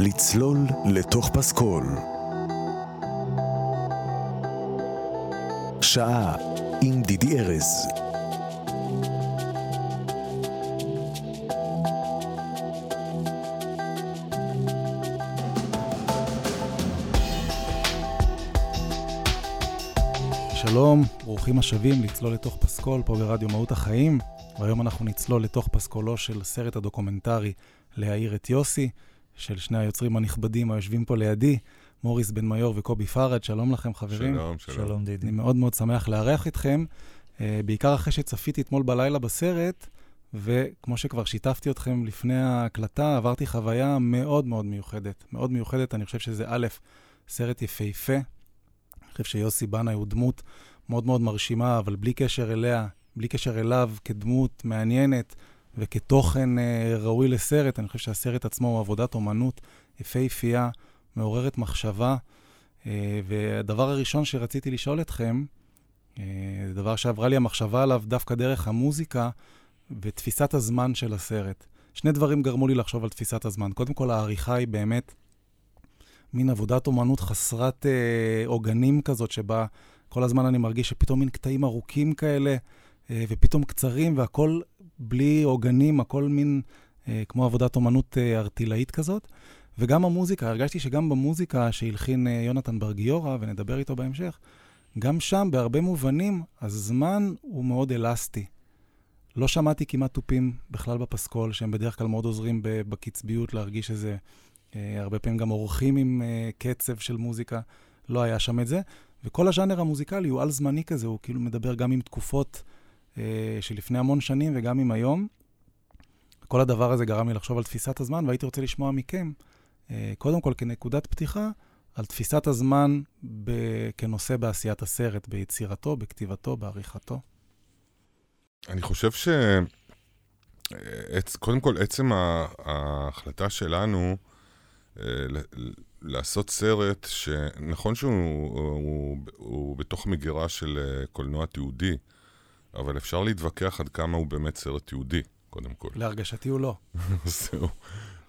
לצלול לתוך פסקול. שעה עם דידי ארז. שלום, ברוכים השבים לצלול לתוך פסקול פה ברדיו מהות החיים, והיום אנחנו נצלול לתוך פסקולו של סרט הדוקומנטרי להעיר את יוסי, של שני היוצרים הנכבדים היושבים פה לידי, מוריס בן מיור וקובי פראד, שלום לכם חברים. שלום, שלום. שלום דידי. אני מאוד מאוד שמח לארח אתכם, אה, בעיקר אחרי שצפיתי אתמול בלילה בסרט, וכמו שכבר שיתפתי אתכם לפני ההקלטה, עברתי חוויה מאוד מאוד מיוחדת. מאוד מיוחדת, אני חושב שזה א', סרט יפהפה. אני חושב שיוסי בנאי הוא דמות מאוד מאוד מרשימה, אבל בלי קשר אליה, בלי קשר אליו כדמות מעניינת וכתוכן אה, ראוי לסרט, אני חושב שהסרט עצמו הוא עבודת אומנות יפהפייה, מעוררת מחשבה. אה, והדבר הראשון שרציתי לשאול אתכם, אה, זה דבר שעברה לי המחשבה עליו דווקא דרך המוזיקה ותפיסת הזמן של הסרט. שני דברים גרמו לי לחשוב על תפיסת הזמן. קודם כל, העריכה היא באמת מין עבודת אומנות חסרת אה, עוגנים כזאת, שבה כל הזמן אני מרגיש שפתאום מין קטעים ארוכים כאלה, אה, ופתאום קצרים, והכל בלי עוגנים, הכל מין אה, כמו עבודת אומנות אה, ארטילאית כזאת. וגם המוזיקה, הרגשתי שגם במוזיקה שהלחין אה, יונתן בר גיורא, ונדבר איתו בהמשך, גם שם, בהרבה מובנים, הזמן הוא מאוד אלסטי. לא שמעתי כמעט תופים בכלל בפסקול, שהם בדרך כלל מאוד עוזרים בקצביות להרגיש איזה, אה, הרבה פעמים גם אורחים עם אה, קצב של מוזיקה, לא היה שם את זה. וכל הז'אנר המוזיקלי הוא על-זמני כזה, הוא כאילו מדבר גם עם תקופות שלפני המון שנים וגם עם היום. כל הדבר הזה גרם לי לחשוב על תפיסת הזמן, והייתי רוצה לשמוע מכם, אה, קודם כל כנקודת פתיחה, על תפיסת הזמן ב- כנושא בעשיית הסרט, ביצירתו, בכתיבתו, בעריכתו. אני חושב ש... קודם כל, עצם ההחלטה שלנו אה, לעשות סרט שנכון שהוא הוא, הוא בתוך מגירה של אה, קולנוע תיעודי, אבל אפשר להתווכח עד כמה הוא באמת סרט תיעודי, קודם כל. להרגשתי הוא לא. זהו.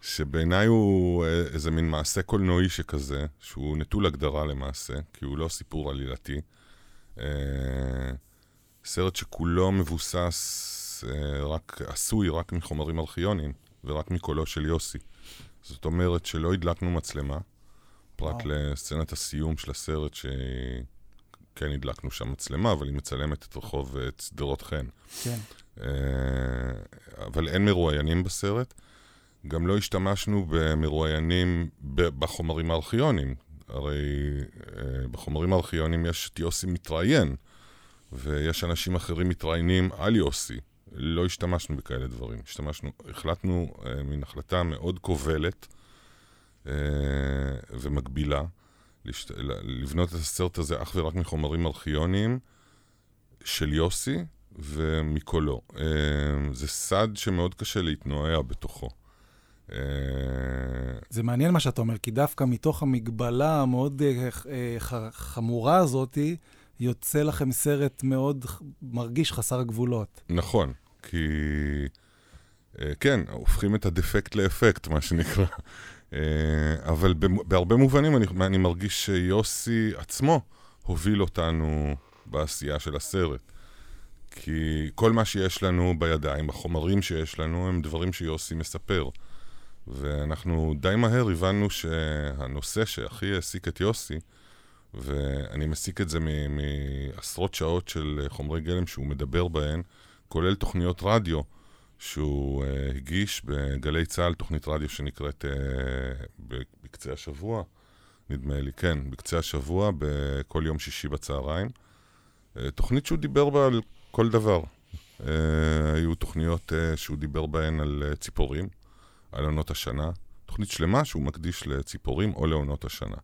שבעיניי הוא אה, איזה מין מעשה קולנועי שכזה, שהוא נטול הגדרה למעשה, כי הוא לא סיפור עלילתי. אה, סרט שכולו מבוסס, אה, רק, עשוי רק מחומרים ארכיוניים, ורק מקולו של יוסי. זאת אומרת שלא הדלקנו מצלמה, פרט וואו. לסצנת הסיום של הסרט, שכן הדלקנו שם מצלמה, אבל היא מצלמת את רחוב אה, שדרות חן. כן. אה, אבל אין מרואיינים בסרט. גם לא השתמשנו במרואיינים בחומרים הארכיוניים. הרי אה, בחומרים הארכיוניים יש את יוסי מתראיין, ויש אנשים אחרים מתראיינים על יוסי. לא השתמשנו בכאלה דברים. השתמשנו, החלטנו מין החלטה מאוד כובלת ומגבילה, לשת, לבנות את הסרט הזה אך ורק מחומרים ארכיוניים של יוסי, ומקולו. אה, זה סד שמאוד קשה להתנועע בתוכו. אה, זה מעניין מה שאתה אומר, כי דווקא מתוך המגבלה המאוד אה, חמורה הזאתי, יוצא לכם סרט מאוד מרגיש חסר גבולות. נכון, כי... כן, הופכים את הדפקט לאפקט, מה שנקרא. אה, אבל בהרבה מובנים אני, אני מרגיש שיוסי עצמו הוביל אותנו בעשייה של הסרט. כי כל מה שיש לנו בידיים, החומרים שיש לנו, הם דברים שיוסי מספר. ואנחנו די מהר הבנו שהנושא שהכי העסיק את יוסי, ואני מסיק את זה מעשרות שעות של חומרי גלם שהוא מדבר בהן, כולל תוכניות רדיו שהוא uh, הגיש בגלי צה"ל, תוכנית רדיו שנקראת uh, בקצה השבוע, נדמה לי, כן, בקצה השבוע, בכל יום שישי בצהריים. Uh, תוכנית שהוא דיבר בה על כל דבר. Uh, היו תוכניות uh, שהוא דיבר בהן על uh, ציפורים, על עונות השנה. תוכנית שלמה שהוא מקדיש לציפורים או לעונות השנה.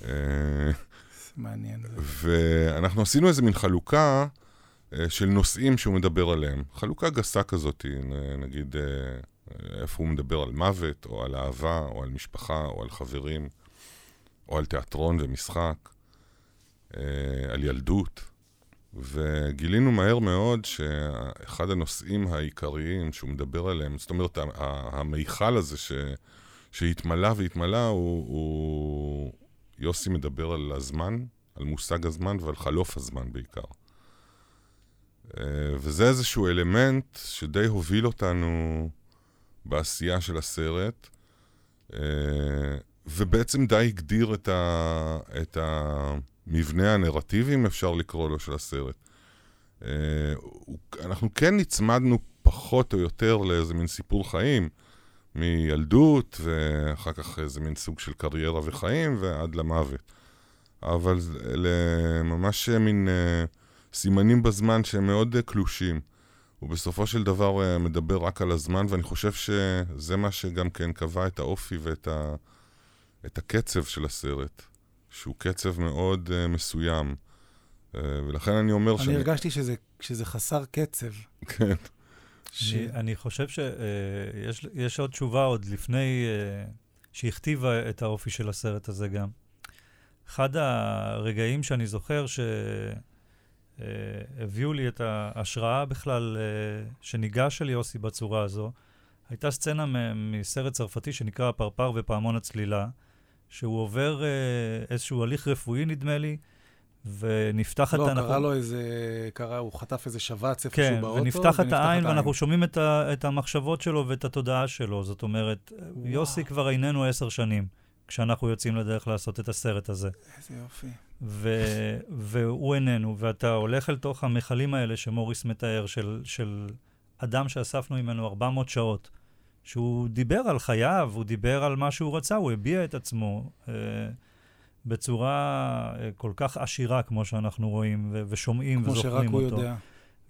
Uh, מעניין. ואנחנו עשינו איזה מין חלוקה של נושאים שהוא מדבר עליהם. חלוקה גסה כזאת, נגיד אה, איפה הוא מדבר על מוות, או על אהבה, או על משפחה, או על חברים, או על תיאטרון ומשחק, אה, על ילדות. וגילינו מהר מאוד שאחד הנושאים העיקריים שהוא מדבר עליהם, זאת אומרת, המיכל הזה ש... שהתמלא והתמלא, הוא, הוא... יוסי מדבר על הזמן, על מושג הזמן ועל חלוף הזמן בעיקר. אה, וזה איזשהו אלמנט שדי הוביל אותנו בעשייה של הסרט, אה, ובעצם די הגדיר את, ה, את המבנה הנרטיבי, אם אפשר לקרוא לו, של הסרט. אה, אנחנו כן נצמדנו פחות או יותר לאיזה מין סיפור חיים, מילדות, ואחר כך איזה מין סוג של קריירה וחיים, ועד למוות. אבל אלה ממש מין uh, סימנים בזמן שהם מאוד uh, קלושים. הוא בסופו של דבר uh, מדבר רק על הזמן, ואני חושב שזה מה שגם כן קבע את האופי ואת ה, את הקצב של הסרט, שהוא קצב מאוד uh, מסוים. Uh, ולכן אני אומר אני שאני... אני הרגשתי שזה, שזה חסר קצב. כן. ש... אני, אני חושב שיש uh, עוד תשובה עוד לפני, uh, שהכתיבה את האופי של הסרט הזה גם. אחד הרגעים שאני זוכר שהביאו לי את ההשראה בכלל, אה, שניגש אל יוסי בצורה הזו, הייתה סצנה מסרט צרפתי שנקרא פרפר ופעמון הצלילה, שהוא עובר אה, איזשהו הליך רפואי, נדמה לי, ונפתחת... לא, קרה לו איזה... קרה, הוא חטף איזה שבץ איפשהו כן, באוטו. כן, ונפתחת העין, ואנחנו שומעים את, ה, את המחשבות שלו ואת התודעה שלו. זאת אומרת, וואו. יוסי כבר איננו עשר שנים. כשאנחנו יוצאים לדרך לעשות את הסרט הזה. איזה יופי. ו- והוא איננו, ואתה הולך אל תוך המכלים האלה שמוריס מתאר, של, של אדם שאספנו ממנו 400 שעות, שהוא דיבר על חייו, הוא דיבר על מה שהוא רצה, הוא הביע את עצמו אה, בצורה אה, כל כך עשירה, כמו שאנחנו רואים ו- ושומעים וזוכרים אותו. כמו שרק הוא יודע.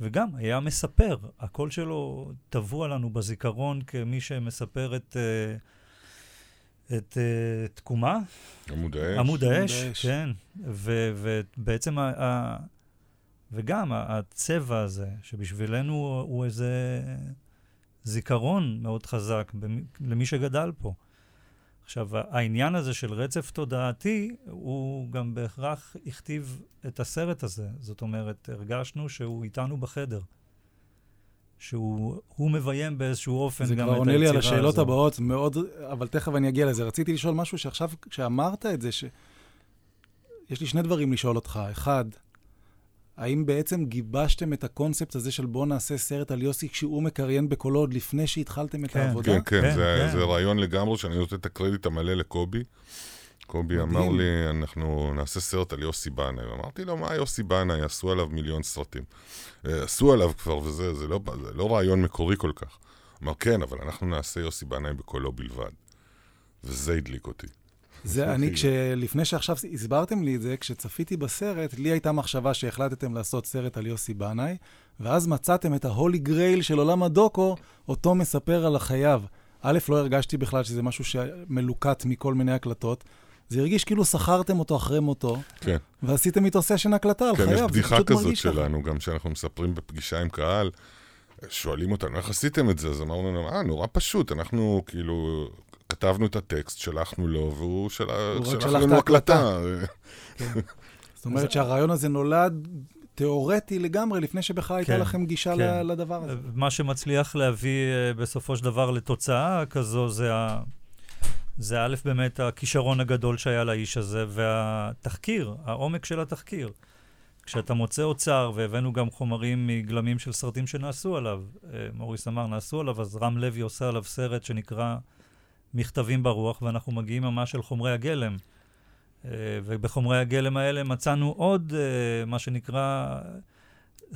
וגם היה מספר, הקול שלו טבוע לנו בזיכרון כמי שמספר את... אה, את uh, תקומה. עמוד האש. עמוד האש, כן. ו, ובעצם, ה, ה, וגם הצבע הזה, שבשבילנו הוא, הוא איזה זיכרון מאוד חזק במי, למי שגדל פה. עכשיו, העניין הזה של רצף תודעתי, הוא גם בהכרח הכתיב את הסרט הזה. זאת אומרת, הרגשנו שהוא איתנו בחדר. שהוא מביים באיזשהו אופן גם את היצירה הזו. זה כבר עונה לי על השאלות הזו. הבאות מאוד, אבל תכף אני אגיע לזה. רציתי לשאול משהו שעכשיו, כשאמרת את זה, ש... יש לי שני דברים לשאול אותך. אחד, האם בעצם גיבשתם את הקונספט הזה של בוא נעשה סרט על יוסי כשהוא מקריין בקולו עוד לפני שהתחלתם את כן, העבודה? כן, כן, כן, זה, כן. זה רעיון לגמרי שאני נותן את הקרדיט המלא לקובי. קובי מדהים. אמר לי, אנחנו נעשה סרט על יוסי בנאי. אמרתי לו, מה יוסי בנאי? עשו עליו מיליון סרטים. אה, עשו עליו כבר, וזה זה לא, זה לא רעיון מקורי כל כך. אמר, כן, אבל אנחנו נעשה יוסי בנאי בקולו בלבד. וזה הדליק אותי. זה אני, כשלפני שעכשיו הסברתם לי את זה, כשצפיתי בסרט, לי הייתה מחשבה שהחלטתם לעשות סרט על יוסי בנאי, ואז מצאתם את ההולי גרייל של עולם הדוקו, אותו מספר על החייו. א', לא הרגשתי בכלל שזה משהו שמלוקט מכל מיני הקלטות. זה הרגיש כאילו שכרתם אותו אחרי מותו, כן. ועשיתם איתו סשן הקלטה על כן, חייו. כן, יש בדיחה כזאת שלנו. גם כשאנחנו מספרים בפגישה עם קהל, שואלים אותנו, איך עשיתם את זה? אז אמרנו לנו, אה, נורא פשוט, אנחנו כאילו כתבנו את הטקסט, שלחנו לו, והוא של... שלח לנו הקלטה. כן. זאת אומרת שהרעיון הזה נולד תיאורטי לגמרי, לפני שבכלל הייתה כן, לכם גישה כן. לדבר הזה. מה שמצליח להביא אה, בסופו של דבר לתוצאה כזו, זה ה... זה א', באמת הכישרון הגדול שהיה לאיש הזה, והתחקיר, העומק של התחקיר. כשאתה מוצא אוצר, והבאנו גם חומרים מגלמים של סרטים שנעשו עליו, אה, מוריס אמר, נעשו עליו, אז רם לוי עושה עליו סרט שנקרא מכתבים ברוח, ואנחנו מגיעים ממש אל חומרי הגלם. אה, ובחומרי הגלם האלה מצאנו עוד, אה, מה שנקרא,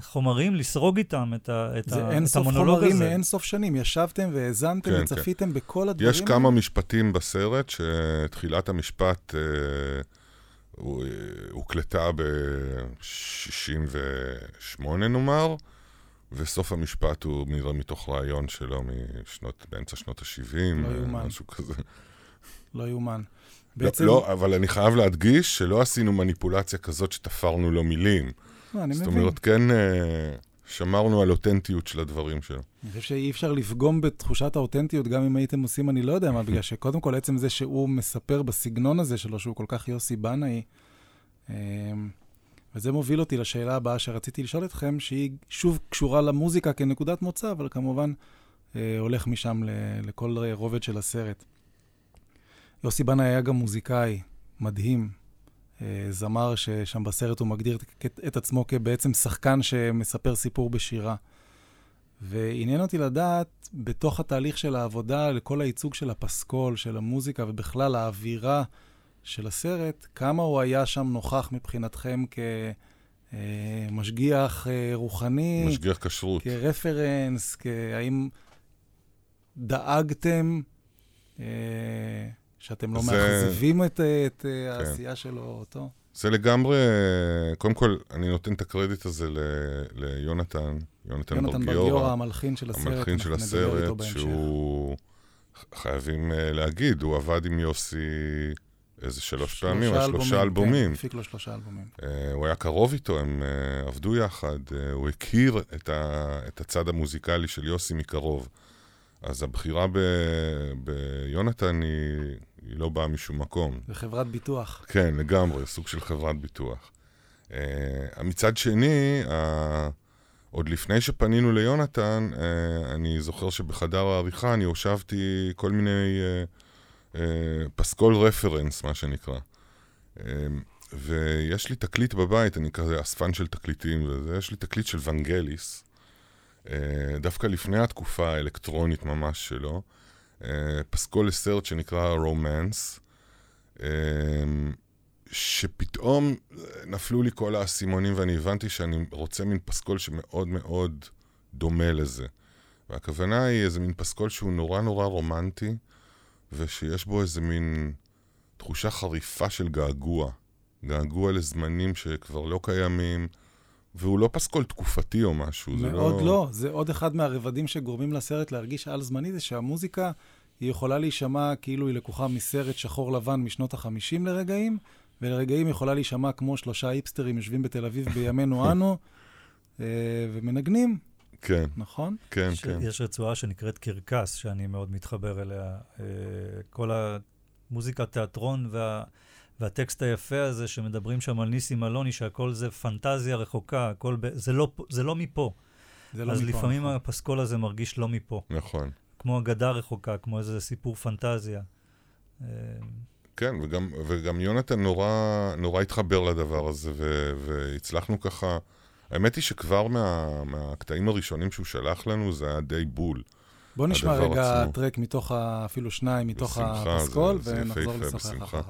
חומרים, לסרוג איתם את, ה, את, ה, את המונולוג הזה. זה אין סוף חומרים מאין סוף שנים. ישבתם והאזנתם כן, וצפיתם כן. בכל הדברים יש כמה משפטים בסרט שתחילת המשפט אה, הוקלטה ב-68 נאמר, וסוף המשפט הוא מתוך רעיון שלו משנות, באמצע שנות ה-70, לא אה, משהו כזה. לא יאומן. לא, בעצם... לא, אבל אני חייב להדגיש שלא עשינו מניפולציה כזאת שתפרנו לו מילים. לא, אני מבין. זאת אומרת, כן אה, שמרנו על אותנטיות של הדברים שלו. אני חושב שאי אפשר לפגום בתחושת האותנטיות, גם אם הייתם עושים אני לא יודע מה, בגלל שקודם כל עצם זה שהוא מספר בסגנון הזה שלו, שהוא כל כך יוסי בנאי, אמ, וזה מוביל אותי לשאלה הבאה שרציתי לשאול אתכם, שהיא שוב קשורה למוזיקה כנקודת מוצא, אבל כמובן אה, הולך משם לכל רובד של הסרט. יוסי בנאי היה גם מוזיקאי מדהים, זמר ששם בסרט הוא מגדיר את, את עצמו כבעצם שחקן שמספר סיפור בשירה. ועניין אותי לדעת, בתוך התהליך של העבודה, לכל הייצוג של הפסקול, של המוזיקה ובכלל האווירה של הסרט, כמה הוא היה שם נוכח מבחינתכם כמשגיח אה, רוחני? משגיח כשרות. כרפרנס, האם דאגתם אה, שאתם לא זה... מאכזבים את, את כן. העשייה שלו אותו? זה לגמרי, קודם כל, אני נותן את הקרדיט הזה ל, ליונתן, יונתן, יונתן ברגיורה. ברגיורה, המלחין של הסרט. המלחין של הסרט, שהוא, חייבים uh, להגיד, הוא עבד עם יוסי איזה שלוש פעמים, שלושה שלושה אלבומים. כן, הפיק לו שלושה אלבומים. Uh, הוא היה קרוב איתו, הם uh, עבדו יחד, uh, הוא הכיר את, ה, את הצד המוזיקלי של יוסי מקרוב. אז הבחירה ב, ביונתן היא, היא לא באה משום מקום. זה חברת ביטוח. כן, לגמרי, סוג של חברת ביטוח. Uh, מצד שני, uh, עוד לפני שפנינו ליונתן, uh, אני זוכר שבחדר העריכה אני הושבתי כל מיני uh, uh, פסקול רפרנס, מה שנקרא. Uh, ויש לי תקליט בבית, אני כזה אספן של תקליטים וזה, יש לי תקליט של ונגליס, uh, דווקא לפני התקופה האלקטרונית ממש שלו, פסקול לסרט שנקרא רומנס. Uh, שפתאום נפלו לי כל האסימונים ואני הבנתי שאני רוצה מין פסקול שמאוד מאוד דומה לזה. והכוונה היא איזה מין פסקול שהוא נורא נורא רומנטי, ושיש בו איזה מין תחושה חריפה של געגוע. געגוע לזמנים שכבר לא קיימים, והוא לא פסקול תקופתי או משהו. מאוד לא... לא. זה עוד אחד מהרבדים שגורמים לסרט להרגיש על-זמני, זה שהמוזיקה, היא יכולה להישמע כאילו היא לקוחה מסרט שחור לבן משנות ה-50 לרגעים, ולרגעים יכולה להישמע כמו שלושה היפסטרים יושבים בתל אביב בימינו אנו, אה, ומנגנים. כן. נכון? כן, כן. יש רצועה שנקראת קרקס, שאני מאוד מתחבר אליה. אה, כל המוזיקה, תיאטרון וה... והטקסט היפה הזה שמדברים שם על ניסים אלוני, שהכל זה פנטזיה רחוקה, הכל ב... זה, לא, זה לא מפה. זה לא אז מפה, לפעמים נכון. הפסקול הזה מרגיש לא מפה. נכון. כמו אגדה רחוקה, כמו איזה סיפור פנטזיה. אה, כן, וגם, וגם יונתן נורא, נורא התחבר לדבר הזה, ו, והצלחנו ככה... האמת היא שכבר מה, מהקטעים הראשונים שהוא שלח לנו, זה היה די בול. בוא נשמע רגע עצמו. טרק מתוך, ה, אפילו שניים מתוך בשמחה, הפסקול, זה, ונחזור לשוחח אחריו.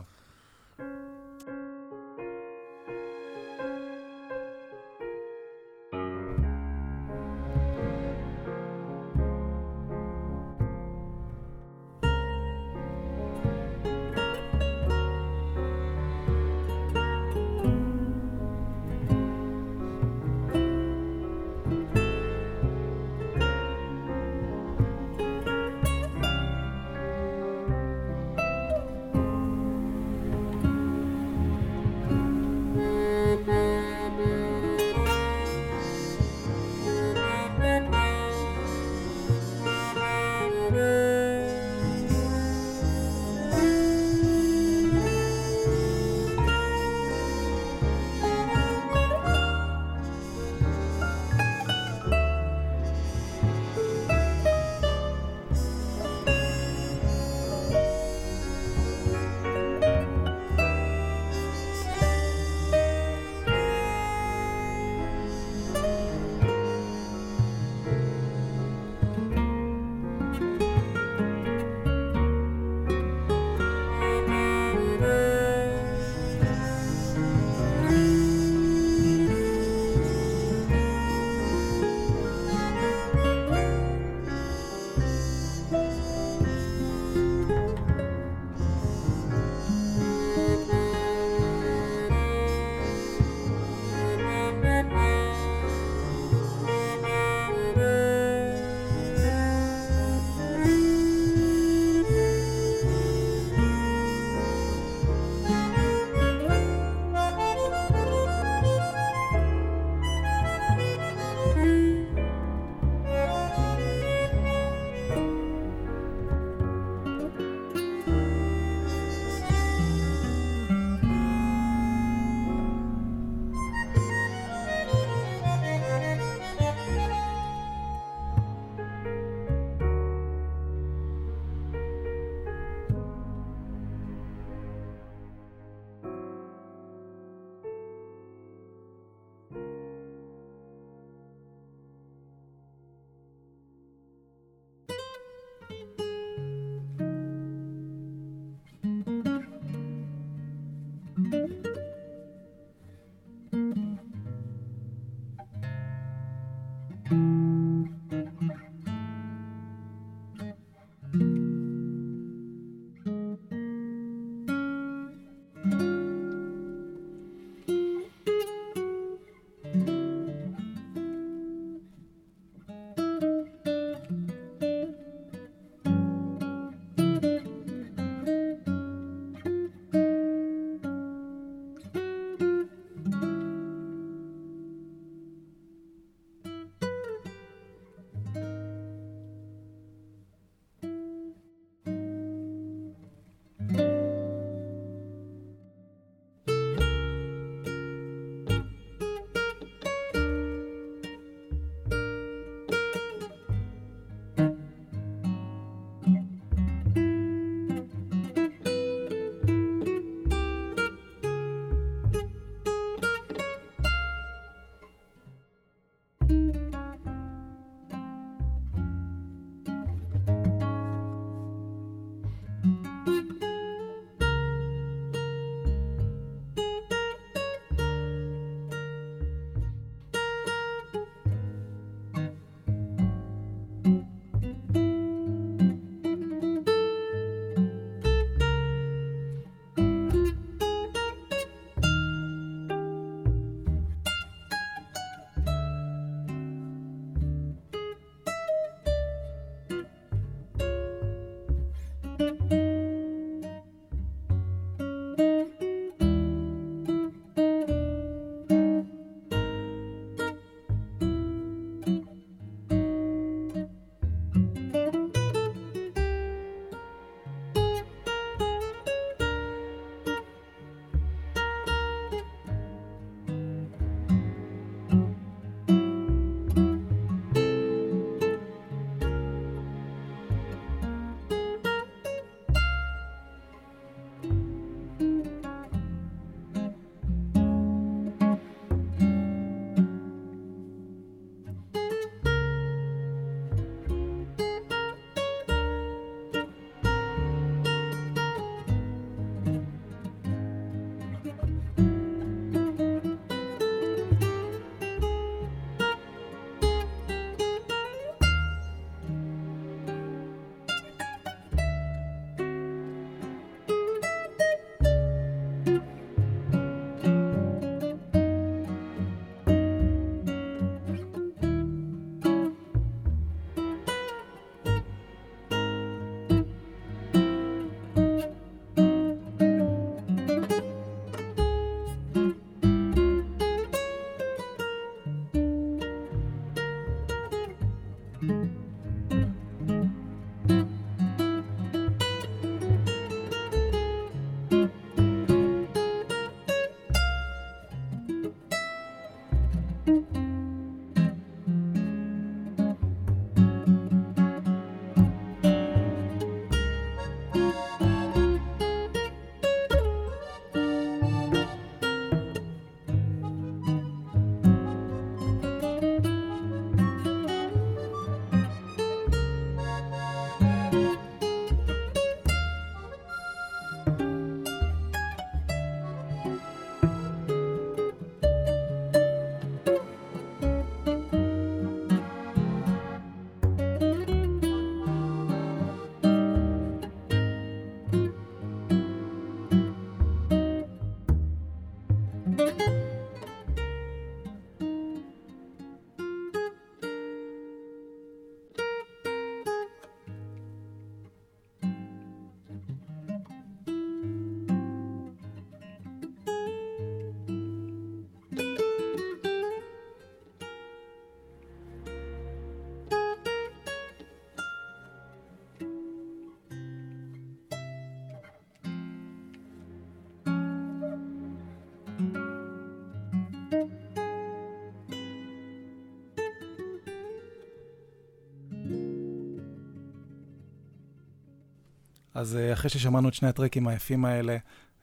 אז אה, אחרי ששמענו את שני הטרקים היפים האלה,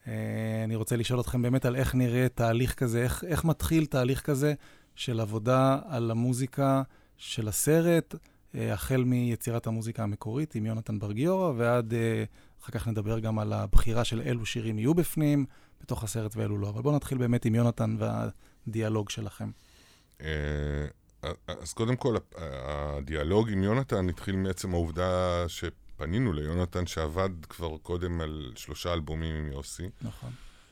אה, אני רוצה לשאול אתכם באמת על איך נראה תהליך כזה, איך, איך מתחיל תהליך כזה של עבודה על המוזיקה של הסרט, אה, החל מיצירת המוזיקה המקורית עם יונתן ברגיורה, ועד, אחר כך נדבר גם על הבחירה של אילו שירים יהיו בפנים, בתוך הסרט ואילו לא. אבל בואו נתחיל באמת עם יונתן והדיאלוג שלכם. אז קודם כל, הדיאלוג עם יונתן התחיל מעצם העובדה ש... פנינו ליונתן שעבד כבר קודם על שלושה אלבומים עם יוסי. נכון.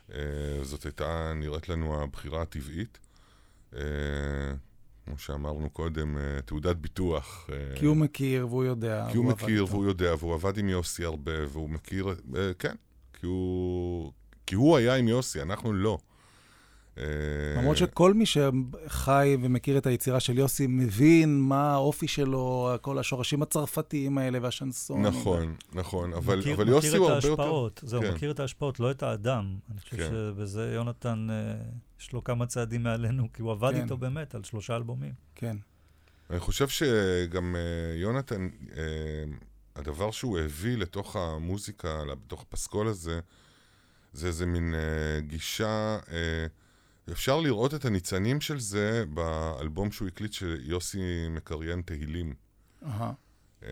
Uh, זאת הייתה נראית לנו הבחירה הטבעית. Uh, כמו שאמרנו קודם, uh, תעודת ביטוח. כי הוא מכיר והוא יודע. כי הוא מכיר והוא יודע, והוא עבד עם יוסי הרבה, והוא מכיר, כן, כי הוא, כי הוא היה עם יוסי, אנחנו לא. אה, למרות שכל מי שחי ומכיר את היצירה של יוסי מבין מה האופי שלו, כל השורשים הצרפתיים האלה והשנסון. נכון, נכון, אבל, מכיר, אבל יוסי הוא הרבה יותר... מכיר את ההשפעות, זהו, כן. מכיר את ההשפעות, לא את האדם. אני חושב כן. שבזה יונתן, אה, יש לו כמה צעדים מעלינו, כי הוא עבד כן. איתו באמת על שלושה אלבומים. כן. אני חושב שגם אה, יונתן, הדבר שהוא הביא לתוך המוזיקה, לתוך הפסקול הזה, זה איזה מין גישה... אפשר לראות את הניצנים של זה באלבום שהוא הקליט של יוסי מקריין תהילים. אהה. Uh,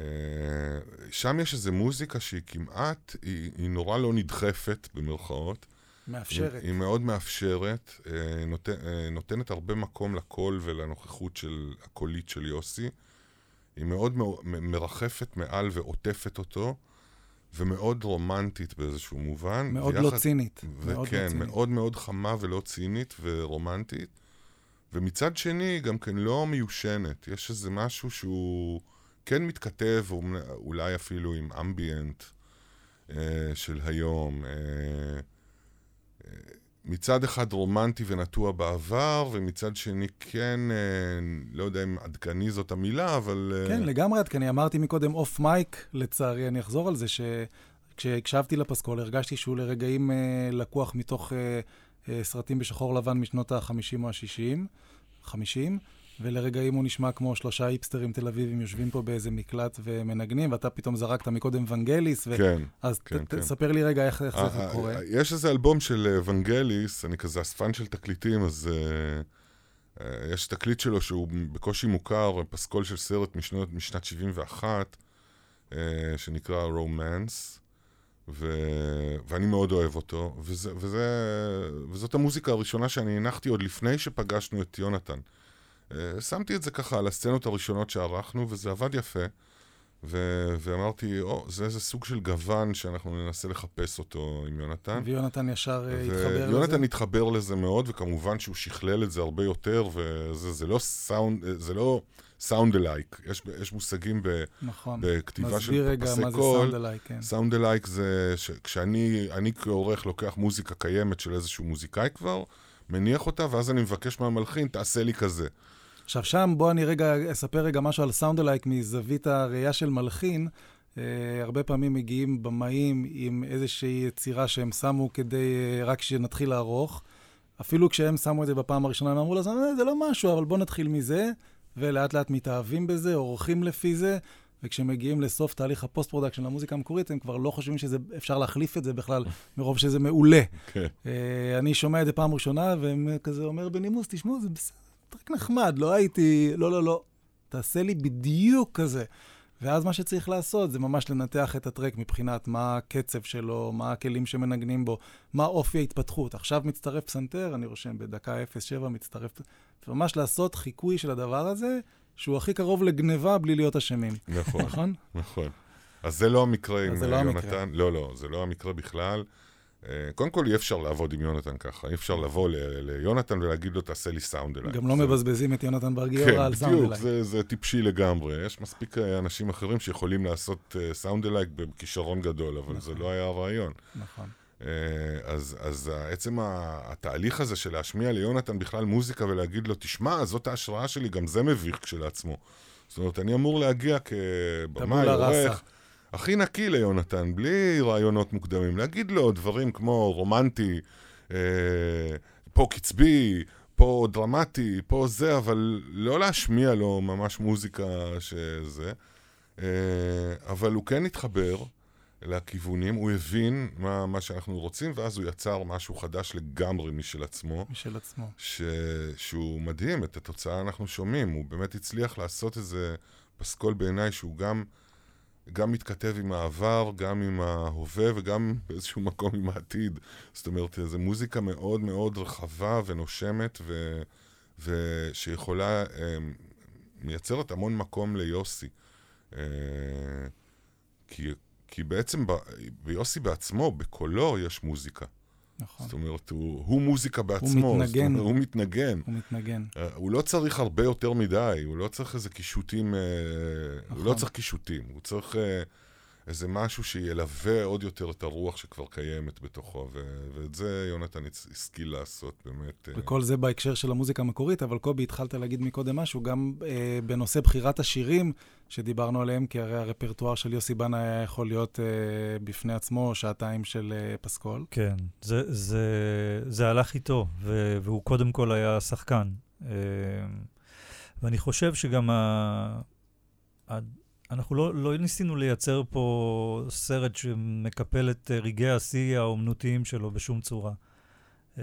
שם יש איזו מוזיקה שהיא כמעט, היא, היא נורא לא נדחפת, במרכאות. מאפשרת. היא, היא מאוד מאפשרת, uh, נות, uh, נותנת הרבה מקום לקול ולנוכחות של הקולית של יוסי. היא מאוד מרחפת מעל ועוטפת אותו. ומאוד רומנטית באיזשהו מובן. מאוד לא ויחד, לא צינית. וכן, מאוד, לא. מאוד מאוד חמה ולא צינית ורומנטית. ומצד שני, גם כן לא מיושנת. יש איזה משהו שהוא כן מתכתב, אולי אפילו עם אמביאנט אה, של היום. אה, אה, מצד אחד רומנטי ונטוע בעבר, ומצד שני כן, אה, לא יודע אם עדכני זאת המילה, אבל... אה, כן, לגמרי עדכני. אמרתי מקודם אוף מייק, לצערי, אני אחזור על זה, שכשהקשבתי לפסקול הרגשתי שהוא לרגעים אה, לקוח מתוך סרטים בשחור לבן משנות ה-50 או ה-60, 50, ולרגעים הוא נשמע כמו שלושה היפסטרים תל אביבים יושבים פה באיזה מקלט ומנגנים, ואתה פתאום זרקת מקודם ונגליס, ו... כן, אז כן, ת, כן. תספר לי רגע איך, איך זה אה, קורה. אה, יש איזה אלבום של ונגליס, אני כזה אספן של תקליטים, אז uh, uh, יש תקליט שלו שהוא בקושי מוכר, פסקול של סרט משנות, משנת 71, uh, שנקרא רומנס. ו... ואני מאוד אוהב אותו, וזה, וזה, וזאת המוזיקה הראשונה שאני הנחתי עוד לפני שפגשנו את יונתן. אה, שמתי את זה ככה על הסצנות הראשונות שערכנו, וזה עבד יפה. ו- ואמרתי, או, זה איזה סוג של גוון שאנחנו ננסה לחפש אותו עם יונתן. ויונתן ישר ו- אה, התחבר לזה? יונתן התחבר לזה מאוד, וכמובן שהוא שכלל את זה הרבה יותר, וזה זה לא סאונד, אה, זה לא sound-alike. יש, יש מושגים ב- נכון. בכתיבה של פסי קול. מסביר רגע מה זה סאונד אלייק, כן. זה כשאני כעורך לוקח מוזיקה קיימת של איזשהו מוזיקאי כבר, מניח אותה, ואז אני מבקש מהמלחין, תעשה לי כזה. עכשיו שם, בוא אני רגע אספר רגע משהו על סאונד אלייק מזווית הראייה של מלחין. Uh, הרבה פעמים מגיעים במאים עם איזושהי יצירה שהם שמו כדי uh, רק שנתחיל לערוך. אפילו כשהם שמו את זה בפעם הראשונה, הם אמרו לזה, זה לא משהו, אבל בוא נתחיל מזה, ולאט לאט מתאהבים בזה, עורכים לפי זה, וכשמגיעים לסוף תהליך ה post-production למוזיקה המקורית, הם כבר לא חושבים שאפשר להחליף את זה בכלל, מרוב שזה מעולה. Okay. כן. Uh, אני שומע את זה פעם ראשונה, והם כזה אומר בנימוס, תשמעו, זה בסדר, track נחמד, לא הייתי, לא, לא, לא, תעשה לי בדיוק כזה. ואז מה שצריך לעשות זה ממש לנתח את ה track מבחינת מה הקצב שלו, מה הכלים שמנגנים בו, מה אופי ההתפתחות. עכשיו מצטרף פסנתר, אני רושם בדקה 0.7 מצטרף... ממש לעשות חיקוי של הדבר הזה, שהוא הכי קרוב לגניבה בלי להיות אשמים. נכון. נכון? נכון. אז זה לא המקרה עם לא יונתן. לא, לא, זה לא המקרה בכלל. אה, קודם כל, אי אפשר לעבוד עם יונתן ככה. אי אפשר לבוא ליונתן ולהגיד לו, תעשה לי סאונד אליי. גם לא מבזבזים את יונתן בר גיורא כן, על סאונד אליי. כן, בדיוק, זה טיפשי לגמרי. יש מספיק אה, אנשים אחרים שיכולים לעשות סאונד אליי בכישרון גדול, אבל זה נכון. לא היה הרעיון. נכון. אה, אז, אז עצם התהליך הזה של להשמיע ליונתן בכלל מוזיקה ולהגיד לו, תשמע, זאת ההשראה שלי, גם זה מביך כשלעצמו. זאת אומרת, אני אמור להגיע כבמאי, עורך, הכי נקי ליונתן, בלי רעיונות מוקדמים. להגיד לו דברים כמו רומנטי, אה, פה קצבי, פה דרמטי, פה זה, אבל לא להשמיע לו ממש מוזיקה שזה. אה, אבל הוא כן התחבר. לכיוונים, הוא הבין מה, מה שאנחנו רוצים, ואז הוא יצר משהו חדש לגמרי משל עצמו. משל עצמו. ש, שהוא מדהים, את התוצאה אנחנו שומעים. הוא באמת הצליח לעשות איזה פסקול בעיניי שהוא גם, גם מתכתב עם העבר, גם עם ההווה וגם באיזשהו מקום עם העתיד. זאת אומרת, זו מוזיקה מאוד מאוד רחבה ונושמת, ו, ושיכולה, אה, מייצרת המון מקום ליוסי. אה, כי כי בעצם ב, ביוסי בעצמו, בקולו, יש מוזיקה. נכון. זאת אומרת, הוא, הוא מוזיקה בעצמו. הוא מתנגן. אומרת, הוא מתנגן. הוא מתנגן. Uh, הוא לא צריך הרבה יותר מדי, הוא לא צריך איזה קישוטים, uh, נכון. הוא לא צריך קישוטים, הוא צריך... Uh, איזה משהו שילווה עוד יותר את הרוח שכבר קיימת בתוכו, ו- ואת זה יונתן השכיל לעשות, באמת. אה. וכל זה בהקשר של המוזיקה המקורית, אבל קובי, התחלת להגיד מקודם משהו, גם אה, בנושא בחירת השירים שדיברנו עליהם, כי הרי הרפרטואר של יוסי בנה היה יכול להיות אה, בפני עצמו שעתיים של אה, פסקול. כן, זה, זה, זה הלך איתו, ו- והוא קודם כל היה שחקן. אה, ואני חושב שגם ה... אנחנו לא, לא ניסינו לייצר פה סרט שמקפל את אה, רגעי השיא האומנותיים שלו בשום צורה. Uh,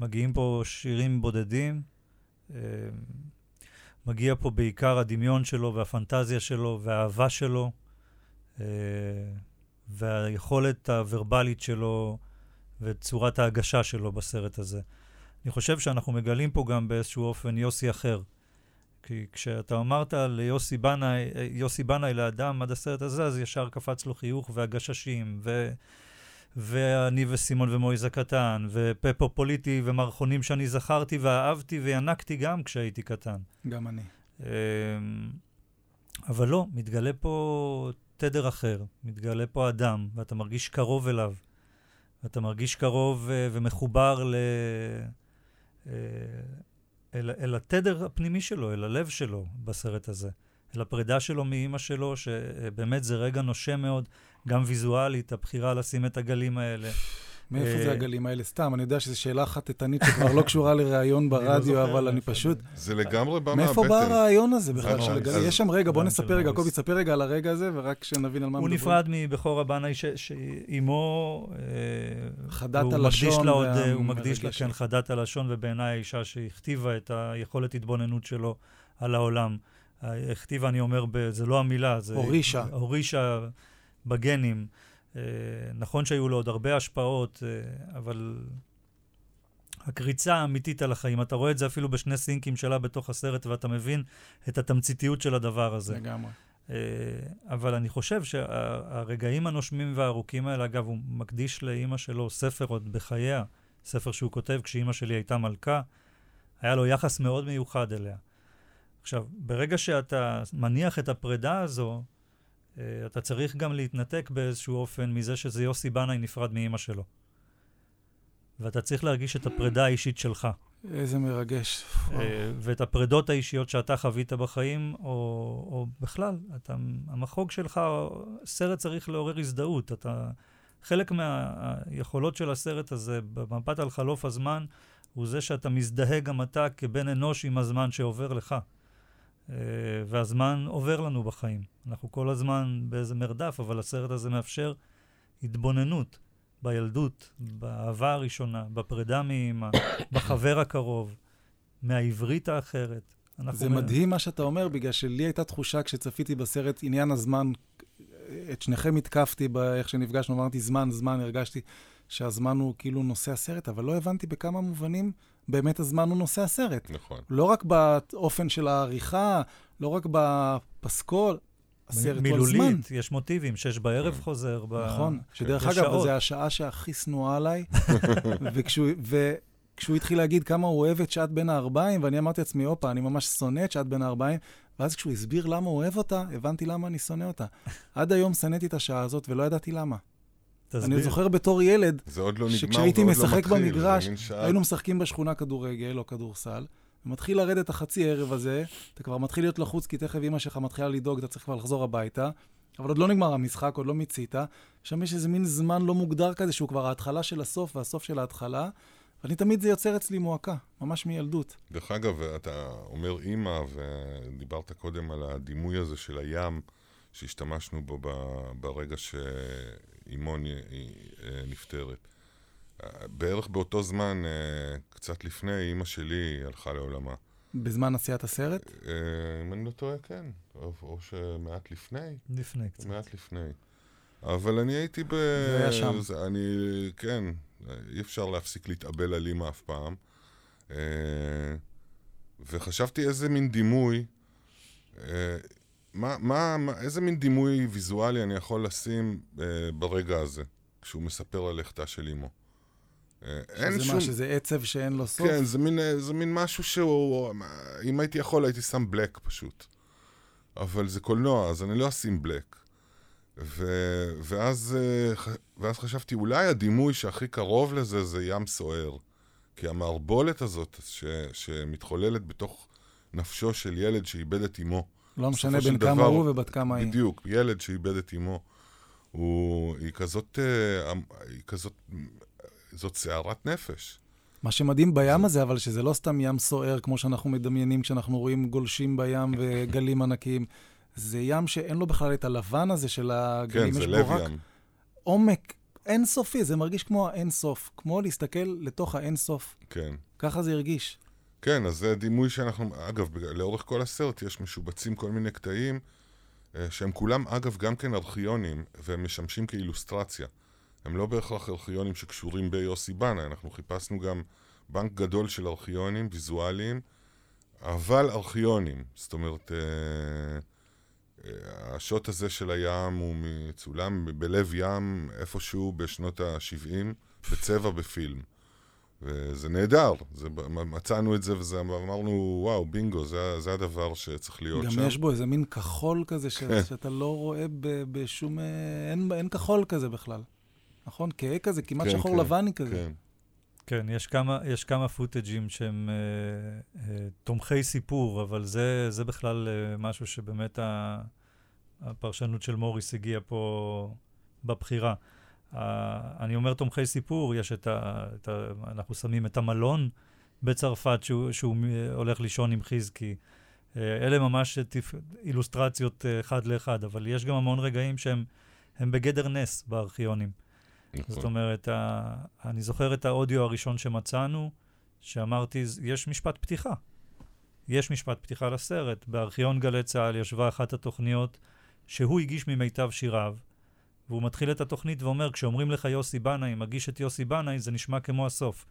מגיעים פה שירים בודדים, uh, מגיע פה בעיקר הדמיון שלו והפנטזיה שלו והאהבה שלו, uh, והיכולת הוורבלית שלו וצורת ההגשה שלו בסרט הזה. אני חושב שאנחנו מגלים פה גם באיזשהו אופן יוסי אחר. כי כשאתה אמרת ליוסי בנאי, יוסי בנאי לאדם עד הסרט הזה, אז ישר קפץ לו חיוך והגששים, ו... ואני וסימון ומויז הקטן, ופפו פוליטי ומערכונים שאני זכרתי ואהבתי וינקתי גם כשהייתי קטן. גם אני. אמ, אבל לא, מתגלה פה תדר אחר, מתגלה פה אדם, ואתה מרגיש קרוב אליו. ואתה מרגיש קרוב uh, ומחובר ל... אל, אל התדר הפנימי שלו, אל הלב שלו בסרט הזה. אל הפרידה שלו מאימא שלו, שבאמת זה רגע נושם מאוד, גם ויזואלית, הבחירה לשים את הגלים האלה. מאיפה זה אה, הגלים האלה? סתם, אני יודע שזו שאלה חטטנית שכבר לא קשורה לראיון לא ברדיו, אבל אני פשוט... זה לגמרי בא מהבטן. מאיפה בא הרעיון הזה בכלל של הגלים? יש שם רגע, בוא נספר רגע, קובי, תספר רגע על הרגע הזה, ורק שנבין על מה מדברים. הוא נפרד מבכור הבנאי שאימו... אה, חדת הלשון. הוא מקדיש לה, כן, חדת הלשון, ובעיניי האישה שהכתיבה את היכולת התבוננות שלו על העולם. הכתיבה, אני אומר, זה לא המילה, זה... הורישה. הורישה בגנים. אה, נכון שהיו לו עוד הרבה השפעות, אה, אבל הקריצה האמיתית על החיים, אתה רואה את זה אפילו בשני סינקים שלה בתוך הסרט, ואתה מבין את התמציתיות של הדבר הזה. לגמרי. אה, אבל אני חושב שהרגעים הנושמים והארוכים האלה, אגב, הוא מקדיש לאימא שלו ספר עוד בחייה, ספר שהוא כותב כשאימא שלי הייתה מלכה, היה לו יחס מאוד מיוחד אליה. עכשיו, ברגע שאתה מניח את הפרידה הזו, אתה צריך גם להתנתק באיזשהו אופן מזה שזה יוסי בנאי נפרד מאימא שלו. ואתה צריך להרגיש את הפרידה האישית שלך. איזה מרגש. אה, ואת הפרדות האישיות שאתה חווית בחיים, או, או בכלל, אתה, המחוג שלך, סרט צריך לעורר הזדהות. אתה, חלק מהיכולות של הסרט הזה, במבט על חלוף הזמן, הוא זה שאתה מזדהה גם אתה כבן אנוש עם הזמן שעובר לך. אה, והזמן עובר לנו בחיים. אנחנו כל הזמן באיזה מרדף, אבל הסרט הזה מאפשר התבוננות בילדות, באהבה הראשונה, בפרידה מאמא, בחבר הקרוב, מהעברית האחרת. זה אומר... מדהים מה שאתה אומר, בגלל שלי הייתה תחושה כשצפיתי בסרט עניין הזמן, את שניכם התקפתי באיך שנפגשנו, אמרתי זמן, זמן, הרגשתי שהזמן הוא כאילו נושא הסרט, אבל לא הבנתי בכמה מובנים באמת הזמן הוא נושא הסרט. נכון. לא רק באופן של העריכה, לא רק בפסקול, הסרט כל הזמן. מילולית, יש מוטיבים, שש בערב. חוזר. נכון, שדרך אגב, זו השעה שהכי שנואה עליי, וכשהוא, וכשהוא התחיל להגיד כמה הוא אוהב את שעת בין הארבעים, ואני אמרתי לעצמי, הופה, אני ממש שונא את שעת בין הארבעים, ואז כשהוא הסביר למה הוא אוהב אותה, הבנתי למה אני שונא אותה. עד היום שנאתי את השעה הזאת ולא ידעתי למה. תסביר. אני זוכר בתור ילד, זה עוד לא נגמר, שכשהייתי משחק לא במגרש, היינו משחקים בשכונה כדורגל או כדורסל, ומתחיל לרדת החצי ערב הזה, אתה כבר מתחיל להיות לחוץ, כי תכף אמא שלך מתחילה לדאוג, אתה צריך כבר לחזור הביתה, אבל עוד לא נגמר המשחק, עוד לא מיצית. שם יש איזה מין זמן לא מוגדר כזה, שהוא כבר ההתחלה של הסוף והסוף של ההתחלה, ואני תמיד זה יוצר אצלי מועקה, ממש מילדות. דרך אגב, אתה אומר אימא, ודיברת קודם על הדימוי הזה של הים, שהשתמשנו בו ברגע שאימו אה, נפטרת. בערך באותו זמן, אה, קצת לפני, אימא שלי הלכה לעולמה. בזמן עשיית הסרט? אה, אם אני לא טועה, כן. או, או שמעט לפני. לפני קצת. מעט לפני. אבל אני הייתי ב... זה היה שם. זה, אני, כן, אי אפשר להפסיק להתאבל על אימא אף פעם. אה, וחשבתי איזה מין דימוי, מה, מה, מה, איזה מין דימוי ויזואלי אני יכול לשים ברגע הזה, כשהוא מספר על לכתה של אימו. אה, אין שום... מה, שזה עצב שאין לו סוף? כן, זה מין, זה מין משהו שהוא... אם הייתי יכול, הייתי שם בלק פשוט. אבל זה קולנוע, אז אני לא אשים בלק. ו... ואז, אה, ואז חשבתי, אולי הדימוי שהכי קרוב לזה זה ים סוער. כי המערבולת הזאת ש... שמתחוללת בתוך נפשו של ילד שאיבד את אמו. לא משנה בין כמה הוא ובת כמה היא. בדיוק, ילד שאיבד את אמו. הוא, היא כזאת, אה, היא כזאת זאת סערת נפש. מה שמדהים בים הזה, אבל שזה לא סתם ים סוער, כמו שאנחנו מדמיינים כשאנחנו רואים גולשים בים וגלים ענקיים. זה ים שאין לו בכלל את הלבן הזה של הגלים. כן, זה לב ים. עומק אינסופי, זה מרגיש כמו האינסוף, כמו להסתכל לתוך האינסוף. כן. ככה זה הרגיש. כן, אז זה דימוי שאנחנו, אגב, לאורך כל הסרט יש משובצים כל מיני קטעים, אה, שהם כולם, אגב, גם כן ארכיונים, והם משמשים כאילוסטרציה. הם לא בהכרח ארכיונים שקשורים ביוסי בנה, אנחנו חיפשנו גם בנק גדול של ארכיונים ויזואליים, אבל ארכיונים. זאת אומרת, אה, אה, השוט הזה של הים הוא מצולם בלב ים איפשהו בשנות ה-70, בצבע בפילם. וזה נהדר, זה, מצאנו את זה ואמרנו, וואו, בינגו, זה, זה הדבר שצריך להיות גם שם. גם יש בו איזה מין כחול כזה, ש, כן. שאתה לא רואה ב, בשום... אה, אין, אין כחול כזה בכלל. נכון? כהה כזה, כמעט כן, שחור כן, לבני כזה. כן. כן, יש כמה, יש כמה פוטג'ים שהם אה, אה, תומכי סיפור, אבל זה, זה בכלל אה, משהו שבאמת ה, הפרשנות של מוריס הגיעה פה בבחירה. אה, אני אומר תומכי סיפור, יש את ה, את ה... אנחנו שמים את המלון בצרפת שהוא, שהוא הולך לישון עם חזקי. אה, אלה ממש טיפ, אילוסטרציות אה, אחד לאחד, אבל יש גם המון רגעים שהם בגדר נס בארכיונים. נכון. זאת אומרת, ה... אני זוכר את האודיו הראשון שמצאנו, שאמרתי, יש משפט פתיחה. יש משפט פתיחה לסרט. בארכיון גלי צה"ל ישבה אחת התוכניות שהוא הגיש ממיטב שיריו, והוא מתחיל את התוכנית ואומר, כשאומרים לך יוסי בנאי, מגיש את יוסי בנאי, זה נשמע כמו הסוף.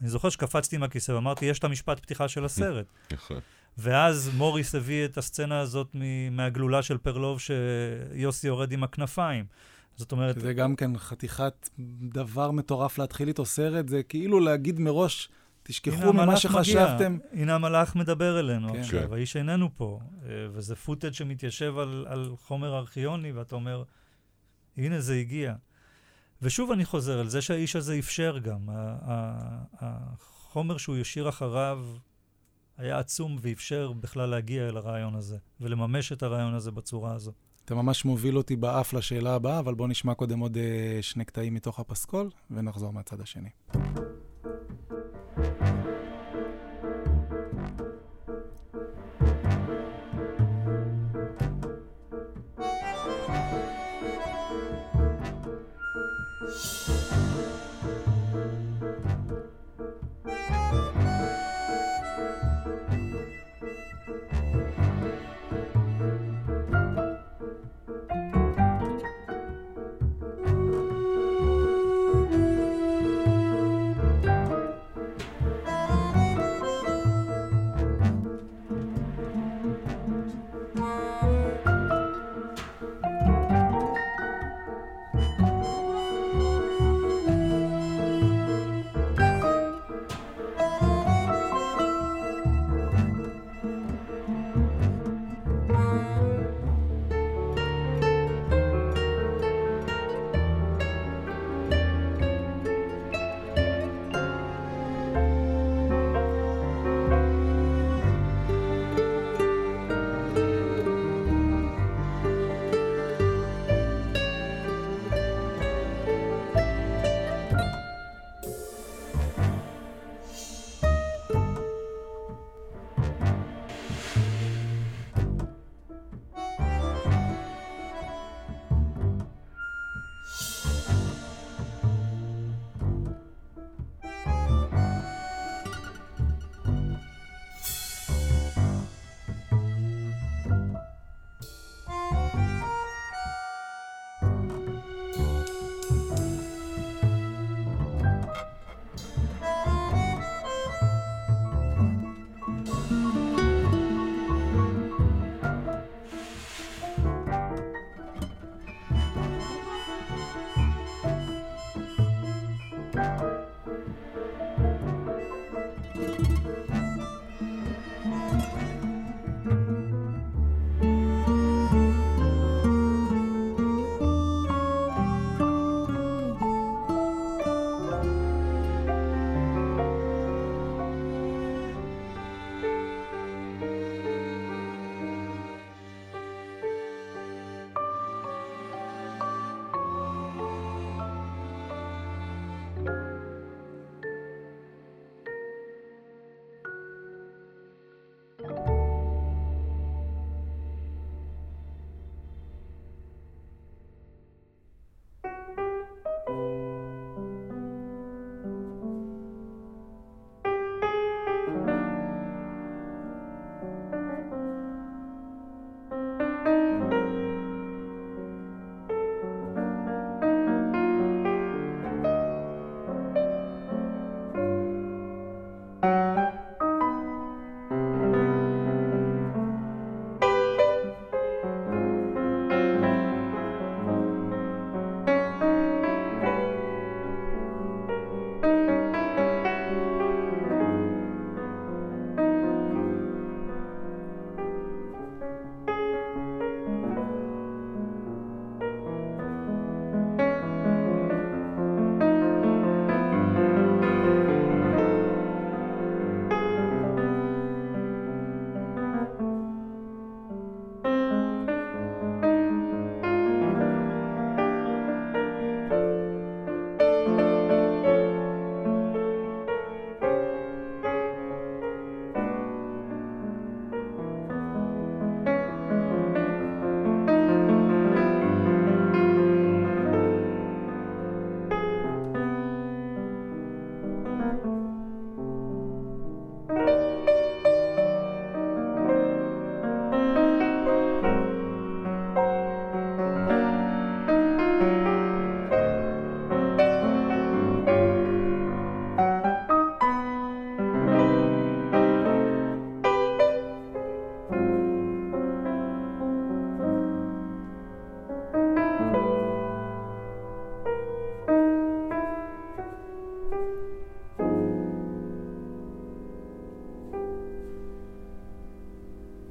אני זוכר שקפצתי מהכיסא ואמרתי, יש את המשפט פתיחה של הסרט. נכון. ואז מוריס הביא את הסצנה הזאת מהגלולה של פרלוב, שיוסי יורד עם הכנפיים. זאת אומרת... זה גם כן חתיכת דבר מטורף להתחיל איתו סרט, זה כאילו להגיד מראש, תשכחו ממה שחשבתם. הנה המלאך מדבר אלינו כן. עכשיו, כן. האיש איננו פה. אה, וזה פוטאג' שמתיישב על, על חומר ארכיוני, ואתה אומר, הנה זה הגיע. ושוב אני חוזר על זה שהאיש הזה אפשר גם. החומר שהוא ישיר אחריו היה עצום ואפשר בכלל להגיע אל הרעיון הזה, ולממש את הרעיון הזה בצורה הזו. אתה ממש מוביל אותי באף לשאלה הבאה, אבל בוא נשמע קודם עוד אה, שני קטעים מתוך הפסקול, ונחזור מהצד השני.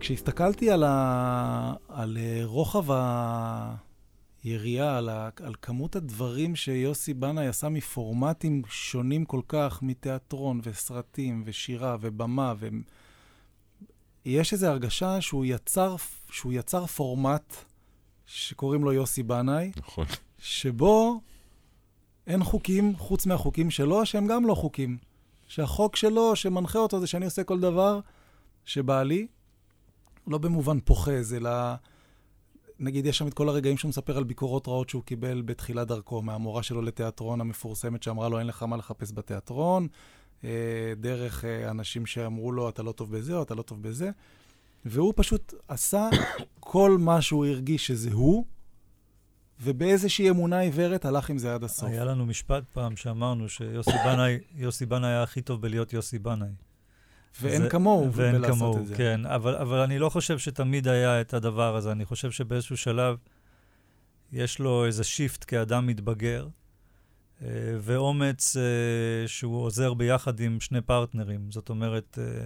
כשהסתכלתי על, ה... על אה, רוחב יריעה על, ה, על כמות הדברים שיוסי בנאי עשה מפורמטים שונים כל כך, מתיאטרון וסרטים ושירה ובמה, ו... יש איזו הרגשה שהוא יצר, שהוא יצר פורמט שקוראים לו יוסי בנאי, נכון. שבו אין חוקים חוץ מהחוקים שלו, שהם גם לא חוקים. שהחוק שלו, שמנחה אותו, זה שאני עושה כל דבר שבא לי, לא במובן פוחז, אלא... נגיד, יש שם את כל הרגעים שהוא מספר על ביקורות רעות שהוא קיבל בתחילת דרכו, מהמורה שלו לתיאטרון המפורסמת שאמרה לו, אין לך מה לחפש בתיאטרון, אה, דרך אה, אנשים שאמרו לו, אתה לא טוב בזה או אתה לא טוב בזה, והוא פשוט עשה כל מה שהוא הרגיש שזה הוא, ובאיזושהי אמונה עיוורת הלך עם זה עד הסוף. היה לנו משפט פעם שאמרנו שיוסי בנאי, היה הכי טוב בלהיות יוסי בנאי. ואין כמוהו ואין כמוהו, את זה. כן. אבל, אבל אני לא חושב שתמיד היה את הדבר הזה. אני חושב שבאיזשהו שלב יש לו איזה שיפט כאדם מתבגר, אה, ואומץ אה, שהוא עוזר ביחד עם שני פרטנרים. זאת אומרת, אה,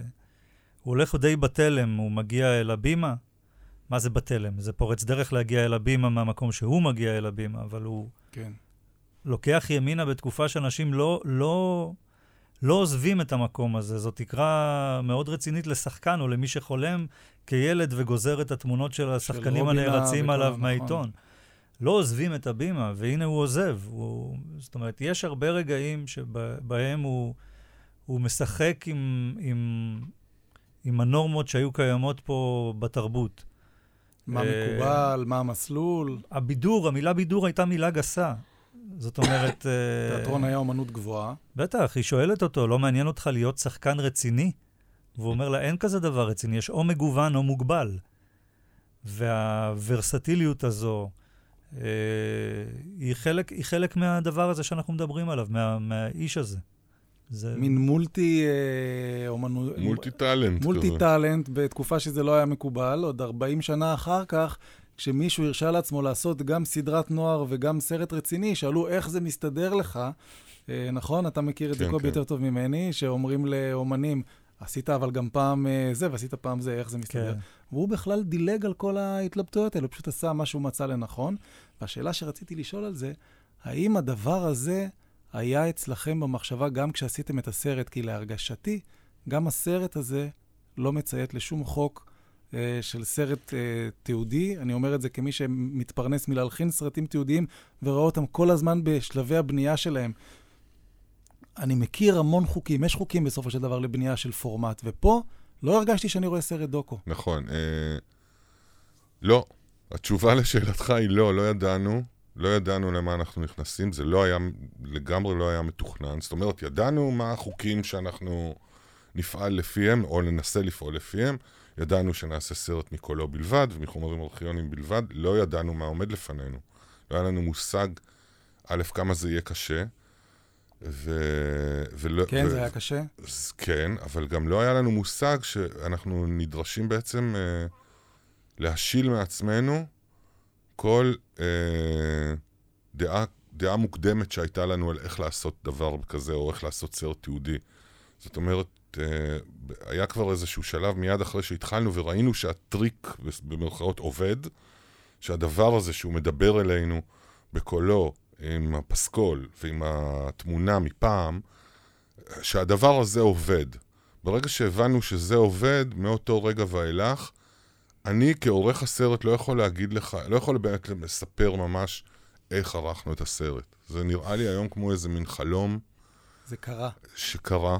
הוא הולך די בתלם, הוא מגיע אל הבימה. מה זה בתלם? זה פורץ דרך להגיע אל הבימה מהמקום שהוא מגיע אל הבימה, אבל הוא כן. לוקח ימינה בתקופה שאנשים לא, לא, לא עוזבים את המקום הזה. זאת תקרה מאוד רצינית לשחקן או למי שחולם כילד וגוזר את התמונות של השחקנים רובינה הנערצים עליו נכון. מהעיתון. לא עוזבים את הבימה, והנה הוא עוזב. הוא, זאת אומרת, יש הרבה רגעים שבהם הוא, הוא משחק עם, עם, עם הנורמות שהיו קיימות פה בתרבות. מה אה, מקובל, מה המסלול. הבידור, המילה בידור הייתה מילה גסה. זאת אומרת... אה, תיאטרון היה אומנות גבוהה. בטח, היא שואלת אותו, לא מעניין אותך להיות שחקן רציני? והוא אומר לה, אין כזה דבר רציני, יש או מגוון או מוגבל. והוורסטיליות הזו אה, היא, חלק, היא חלק מהדבר הזה שאנחנו מדברים עליו, מה, מהאיש הזה. זה... מין מולטי אה, אומנות... מולטי טאלנט מולטי. טאלנט בתקופה שזה לא היה מקובל, עוד 40 שנה אחר כך, כשמישהו הרשה לעצמו לעשות גם סדרת נוער וגם סרט רציני, שאלו איך זה מסתדר לך. אה, נכון? אתה מכיר את זה כן, קובי כן. יותר טוב ממני, שאומרים לאומנים, עשית אבל גם פעם אה, זה ועשית פעם זה, איך זה מסתדר. כן. והוא בכלל דילג על כל ההתלבטויות האלה, הוא פשוט עשה מה שהוא מצא לנכון. והשאלה שרציתי לשאול על זה, האם הדבר הזה היה אצלכם במחשבה גם כשעשיתם את הסרט? כי להרגשתי, גם הסרט הזה לא מציית לשום חוק של סרט אה, תיעודי. אני אומר את זה כמי שמתפרנס מלהלחין סרטים תיעודיים ורואה אותם כל הזמן בשלבי הבנייה שלהם. אני מכיר המון חוקים, יש חוקים בסופו של דבר לבנייה של פורמט, ופה לא הרגשתי שאני רואה סרט דוקו. נכון. אה, לא. התשובה לשאלתך היא לא, לא ידענו. לא ידענו למה אנחנו נכנסים, זה לא היה, לגמרי לא היה מתוכנן. זאת אומרת, ידענו מה החוקים שאנחנו נפעל לפיהם, או ננסה לפעול לפיהם. ידענו שנעשה סרט מקולו בלבד ומחומרים ארכיונים בלבד. לא ידענו מה עומד לפנינו. לא היה לנו מושג, א', כמה זה יהיה קשה, ו... ולא... כן, ו... זה היה קשה. כן, אבל גם לא היה לנו מושג שאנחנו נדרשים בעצם אה, להשיל מעצמנו כל אה, דעה, דעה מוקדמת שהייתה לנו על איך לעשות דבר כזה, או איך לעשות סרט תיעודי. זאת אומרת, אה, היה כבר איזשהו שלב מיד אחרי שהתחלנו וראינו שהטריק, במרכאות, עובד, שהדבר הזה שהוא מדבר אלינו בקולו, עם הפסקול ועם התמונה מפעם, שהדבר הזה עובד. ברגע שהבנו שזה עובד, מאותו רגע ואילך, אני כעורך הסרט לא יכול להגיד לך, לא יכול באמת לספר ממש איך ערכנו את הסרט. זה נראה לי היום כמו איזה מין חלום זה קרה. שקרה.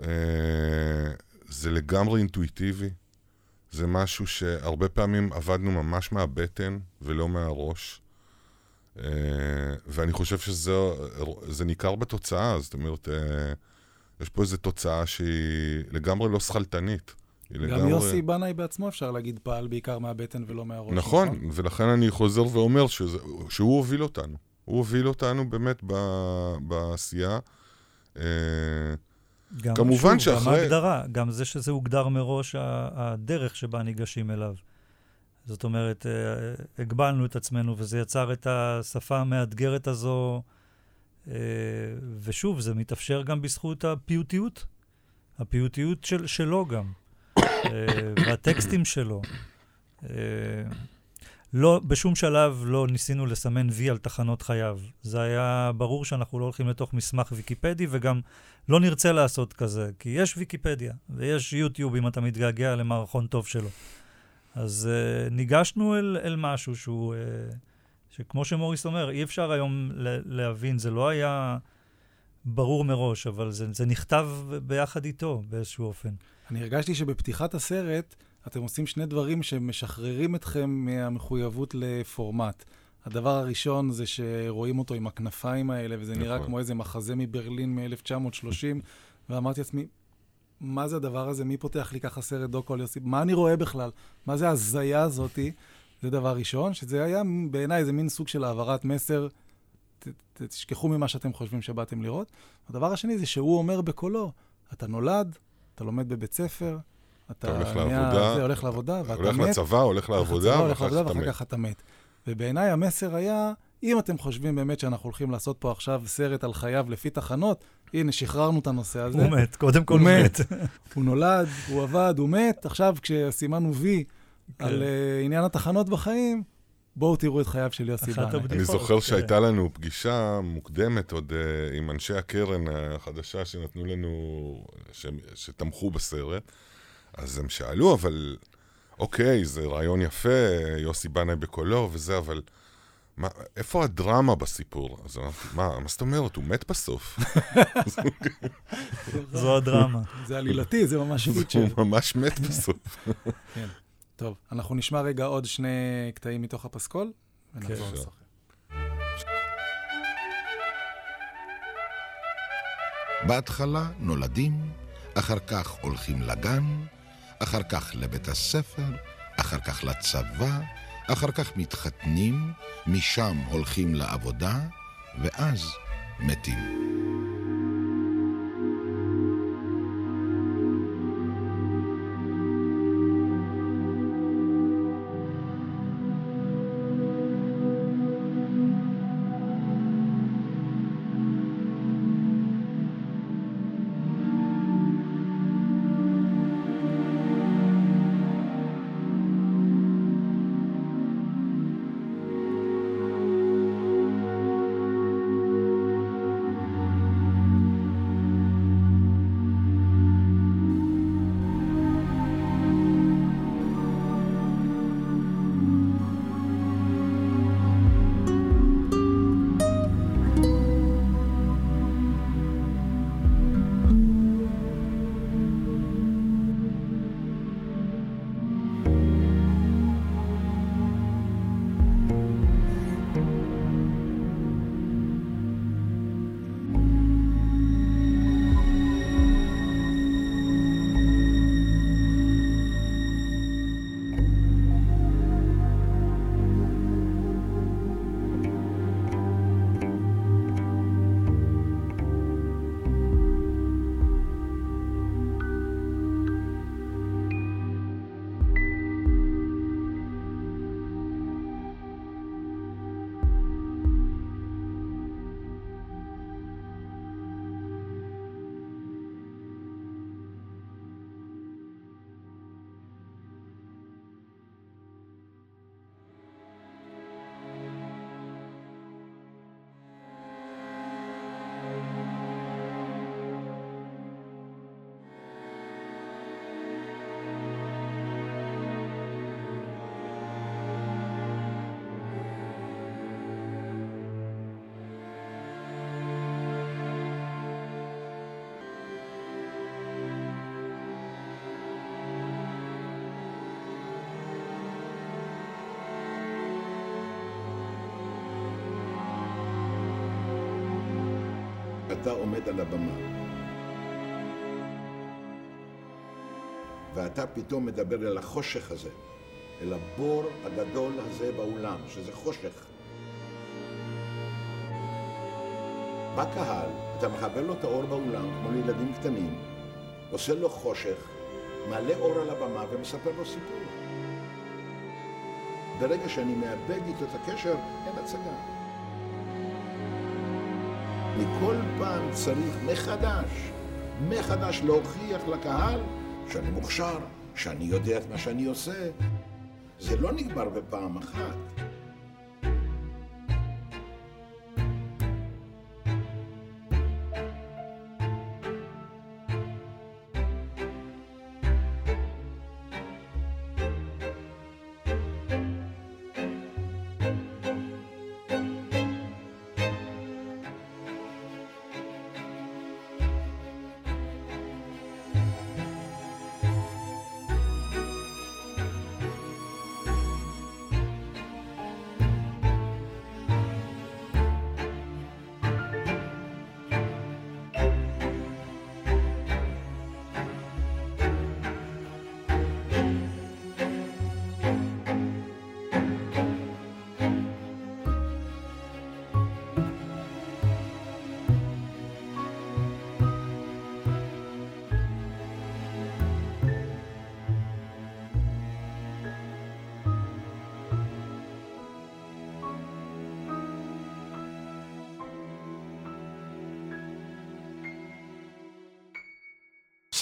אה, זה לגמרי אינטואיטיבי. זה משהו שהרבה פעמים עבדנו ממש מהבטן ולא מהראש. אה, ואני חושב שזה זה ניכר בתוצאה, זאת אומרת, אה, יש פה איזו תוצאה שהיא לגמרי לא שכלתנית. גם לגמרי... יוסי בנאי בעצמו, אפשר להגיד, פעל בעיקר מהבטן ולא מהראש. נכון, ולכן אני חוזר ואומר שזה, שהוא הוביל אותנו. הוא הוביל אותנו באמת ב, בעשייה. גם, כמובן שוב, גם שאחרי- ההגדרה, גם זה שזה הוגדר מראש, הדרך שבה ניגשים אליו. זאת אומרת, אה, הגבלנו את עצמנו, וזה יצר את השפה המאתגרת הזו, אה, ושוב, זה מתאפשר גם בזכות הפיוטיות. הפיוטיות של, שלו גם, אה, והטקסטים שלו. לא, בשום שלב לא ניסינו לסמן וי על תחנות חייו. זה היה ברור שאנחנו לא הולכים לתוך מסמך ויקיפדי, וגם לא נרצה לעשות כזה, כי יש ויקיפדיה, ויש יוטיוב אם אתה מתגעגע למערכון טוב שלו. אז uh, ניגשנו אל, אל משהו שהוא, uh, שכמו שמוריס אומר, אי אפשר היום להבין, זה לא היה ברור מראש, אבל זה, זה נכתב ביחד איתו באיזשהו אופן. אני הרגשתי שבפתיחת הסרט, אתם עושים שני דברים שמשחררים אתכם מהמחויבות לפורמט. הדבר הראשון זה שרואים אותו עם הכנפיים האלה, וזה נראה נכון. כמו איזה מחזה מברלין מ-1930, ואמרתי לעצמי, מה זה הדבר הזה? מי פותח לי ככה סרט דוקו על יוסי? מה אני רואה בכלל? מה זה ההזיה הזאתי? זה דבר ראשון, שזה היה בעיניי איזה מין סוג של העברת מסר, ת, ת, תשכחו ממה שאתם חושבים שבאתם לראות. הדבר השני זה שהוא אומר בקולו, אתה נולד, אתה לומד בבית ספר, אתה, אתה הולך לעבודה, זה, הולך לעבודה, ואתה הולך מת. הולך לצבא, הולך לעבודה, ואחר כך אתה מת. ובעיניי המסר היה, אם אתם חושבים באמת שאנחנו הולכים לעשות פה עכשיו סרט על חייו לפי תחנות, הנה, שחררנו את הנושא הזה. הוא מת, קודם כל הוא מת. הוא נולד, הוא עבד, הוא מת. עכשיו, כשסימנו וי כן. על uh, עניין התחנות בחיים, בואו תראו את חייו של יוסי בנאי. אני זוכר כן. שהייתה לנו פגישה מוקדמת עוד uh, עם אנשי הקרן החדשה שנתנו לנו, ש, שתמכו בסרט. אז הם שאלו, אבל אוקיי, זה רעיון יפה, יוסי בנאי בקולו וזה, אבל מה, איפה הדרמה בסיפור? אז אמרתי, מה, מה זאת אומרת? הוא מת בסוף. זו הדרמה. זה עלילתי, זה ממש פיצ'ר. הוא ממש מת בסוף. כן. טוב, אנחנו נשמע רגע עוד שני קטעים מתוך הפסקול, ונחזור לשחק. בהתחלה נולדים, אחר כך הולכים לגן, אחר כך לבית הספר, אחר כך לצבא, אחר כך מתחתנים, משם הולכים לעבודה, ואז מתים. עומד על הבמה. ואתה פתאום מדבר אל החושך הזה, אל הבור הגדול הזה באולם, שזה חושך. בא קהל, אתה מכבל לו את האור באולם, כמו לילדים קטנים, עושה לו חושך, מעלה אור על הבמה ומספר לו סיפור. ברגע שאני מאבד איתו את הקשר, אין הצגה. אני כל פעם צריך מחדש, מחדש להוכיח לקהל שאני מוכשר, שאני יודע את מה שאני עושה. זה לא נגמר בפעם אחת.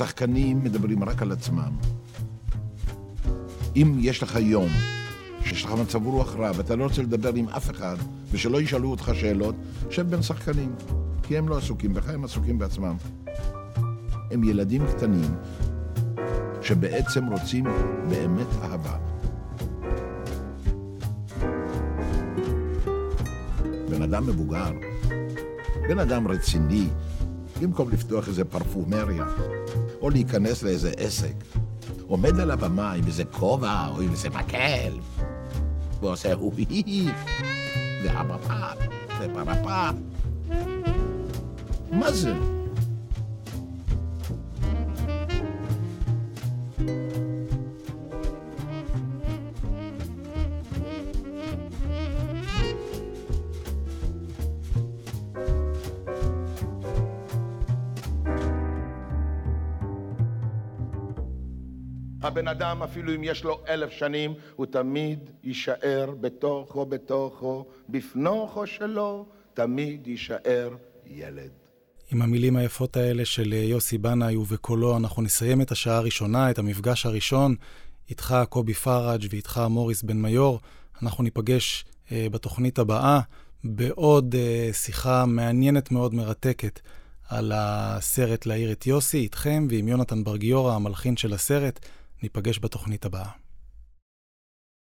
שחקנים מדברים רק על עצמם. אם יש לך יום שיש לך מצב רוח רע ואתה לא רוצה לדבר עם אף אחד ושלא ישאלו אותך שאלות, שב בין שחקנים. כי הם לא עסוקים בך, הם עסוקים בעצמם. הם ילדים קטנים שבעצם רוצים באמת אהבה. בן אדם מבוגר, בן אדם רציני, במקום לפתוח איזה פרפומריה, או להיכנס לאיזה עסק. עומד על הבמה עם איזה כובע או עם איזה מקל, ועושה הוהי, והמפה, ופרפה. מה זה? אדם, אפילו אם יש לו אלף שנים, הוא תמיד יישאר בתוכו, בתוכו, בפנוכו שלו, תמיד יישאר ילד. עם המילים היפות האלה של יוסי בנאי ובקולו, אנחנו נסיים את השעה הראשונה, את המפגש הראשון, איתך קובי פראג' ואיתך מוריס בן מיור. אנחנו ניפגש אה, בתוכנית הבאה בעוד אה, שיחה מעניינת מאוד, מרתקת, על הסרט להעיר את יוסי, איתכם ועם יונתן ברגיורה, המלחין של הסרט. ניפגש בתוכנית הבאה.